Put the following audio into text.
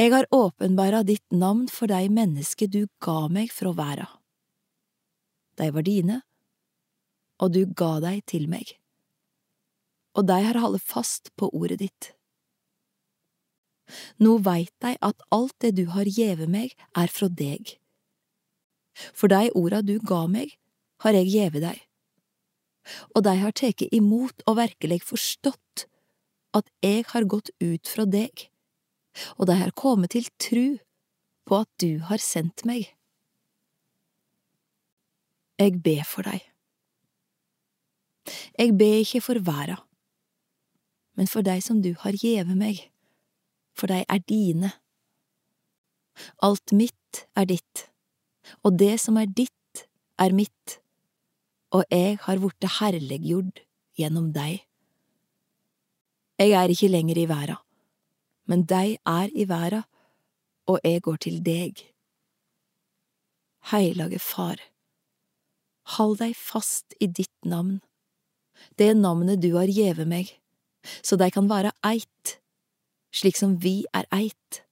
Eg har åpenbæra ditt navn for dei menneske du ga meg fra verda. Dei var dine, og du ga dei til meg, og dei har holdt fast på ordet ditt. Nå veit dei at alt det du har gjeve meg, er fra deg. For dei orda du ga meg, har jeg gjeve dei, og dei har teke imot og verkeleg forstått at eg har gått ut fra deg, og dei har kommet til tru på at du har sendt meg. Jeg ber for deg. Jeg ber ikke for verda, men for dei som du har gjeve meg, for dei er dine. Alt mitt er ditt, og det som er ditt, er mitt, og jeg har vorte herliggjord gjennom deg. Jeg er ikke lenger i verda, men dei er i verda, og eg går til deg. Heilage Far, hold dei fast i ditt navn, det navnet du har gjeve meg, så dei kan være eit, slik som vi er eit.